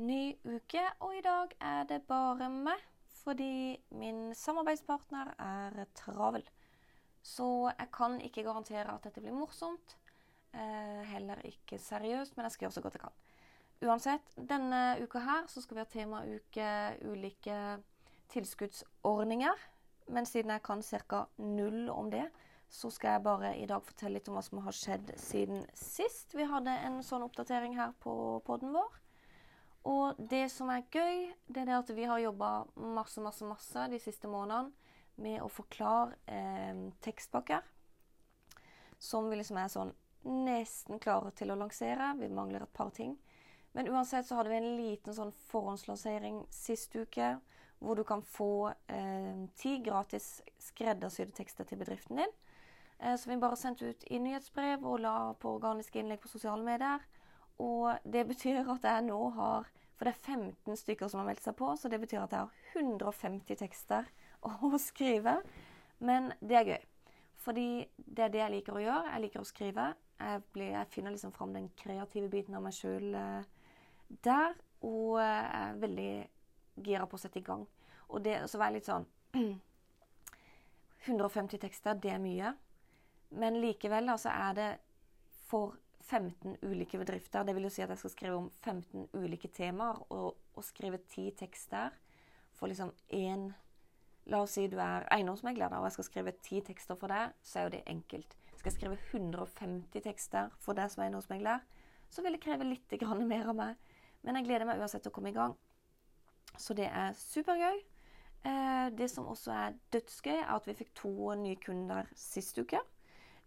Ny uke, og i dag er det bare meg. Fordi min samarbeidspartner er travel. Så jeg kan ikke garantere at dette blir morsomt. Eh, heller ikke seriøst, men jeg skal gjøre så godt jeg kan. Uansett, denne uka her så skal vi ha temauke ulike tilskuddsordninger. Men siden jeg kan ca. null om det, så skal jeg bare i dag fortelle litt om hva som har skjedd siden sist vi hadde en sånn oppdatering her på poden vår. Og det som er gøy, det er at vi har jobba masse, masse, masse de siste månedene med å forklare eh, tekstpakker som vi liksom er sånn nesten klare til å lansere. Vi mangler et par ting. Men uansett så hadde vi en liten sånn forhåndslansering sist uke, hvor du kan få eh, ti gratis skreddersydde tekster til bedriften din. Eh, som vi bare sendte ut i nyhetsbrev og la på organiske innlegg på sosiale medier. Og det betyr at jeg nå har For det er 15 stykker som har meldt seg på, så det betyr at jeg har 150 tekster å skrive. Men det er gøy. Fordi det er det jeg liker å gjøre. Jeg liker å skrive. Jeg, blir, jeg finner liksom fram den kreative biten av meg sjøl eh, der. Og jeg er veldig gira på å sette i gang. Og det, så var jeg litt sånn 150 tekster, det er mye. Men likevel altså, er det for 15 ulike bedrifter. Det vil jo si at jeg skal skrive om 15 ulike temaer og, og skrive ti tekster for liksom én La oss si du er eiendomsmegler og jeg skal skrive ti tekster for deg, så er jo det enkelt. Skal jeg skrive 150 tekster for deg som eiendomsmegler, så vil det kreve litt mer av meg. Men jeg gleder meg uansett til å komme i gang. Så det er supergøy. Eh, det som også er dødsgøy, er at vi fikk to nye kunder sist uke.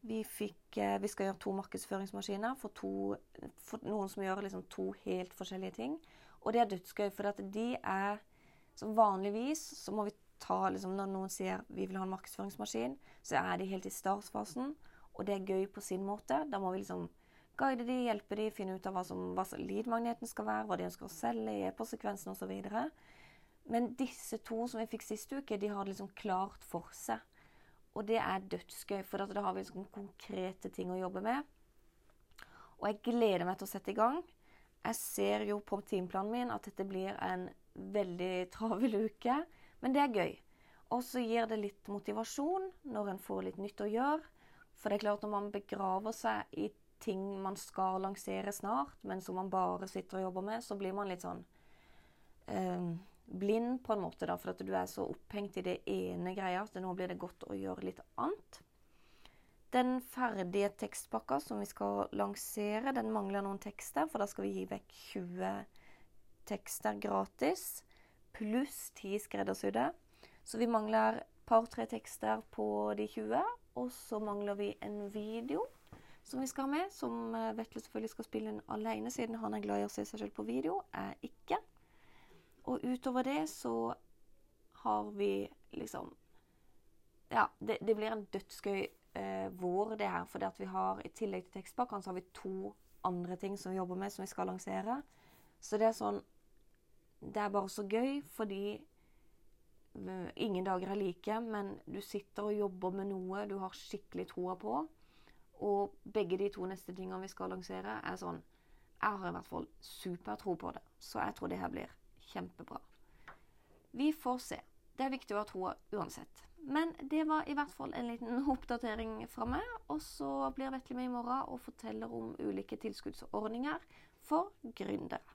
Vi, fikk, eh, vi, skal gjøre to markedsføringsmaskiner for, to, for noen som gjør liksom to helt forskjellige ting. Og det er dødsgøy, for de er vanligvis så må vi ta liksom, Når noen sier vi vil ha en markedsføringsmaskin, så er de helt i startfasen. Og det er gøy på sin måte. Da må vi liksom guide de, hjelpe de, finne ut av hva, som, hva lead-magneten skal være, hva de ønsker å selge, e-postsekvensen osv. Men disse to som vi fikk sist uke, de har det liksom klart for seg. Og det er dødsgøy, for da har vi liksom konkrete ting å jobbe med. Og jeg gleder meg til å sette i gang. Jeg ser jo på timeplanen min at dette blir en veldig travel uke, men det er gøy. Og så gir det litt motivasjon når en får litt nytt å gjøre. For det er klart når man begraver seg i ting man skal lansere snart, men som man bare sitter og jobber med, så blir man litt sånn um, blind på en måte, da, for at du er så opphengt i det ene greia at nå blir det godt å gjøre litt annet. Den ferdige tekstpakka som vi skal lansere, den mangler noen tekster, for da skal vi gi vekk 20 tekster gratis, pluss 10 skreddersydde. Så vi mangler par-tre tekster på de 20, og så mangler vi en video som vi skal ha med, som eh, Vetle selvfølgelig skal spille inn alene, siden han er glad i å se seg selv på video. Er ikke. Utover det så har vi liksom Ja, det, det blir en dødsgøy eh, vår, det her. For det at vi har, i tillegg til tekstpakkene, så har vi to andre ting som vi jobber med, som vi skal lansere. Så det er sånn Det er bare så gøy fordi ingen dager er like, men du sitter og jobber med noe du har skikkelig troa på. Og begge de to neste tingene vi skal lansere, er sånn Jeg har i hvert fall supertro på det. Så jeg tror det her blir kjempebra. Vi får se. Det er viktig å ha troa uansett. Men det var i hvert fall en liten oppdatering fra meg. Og så blir Vetle med i morgen og forteller om ulike tilskuddsordninger for gründere.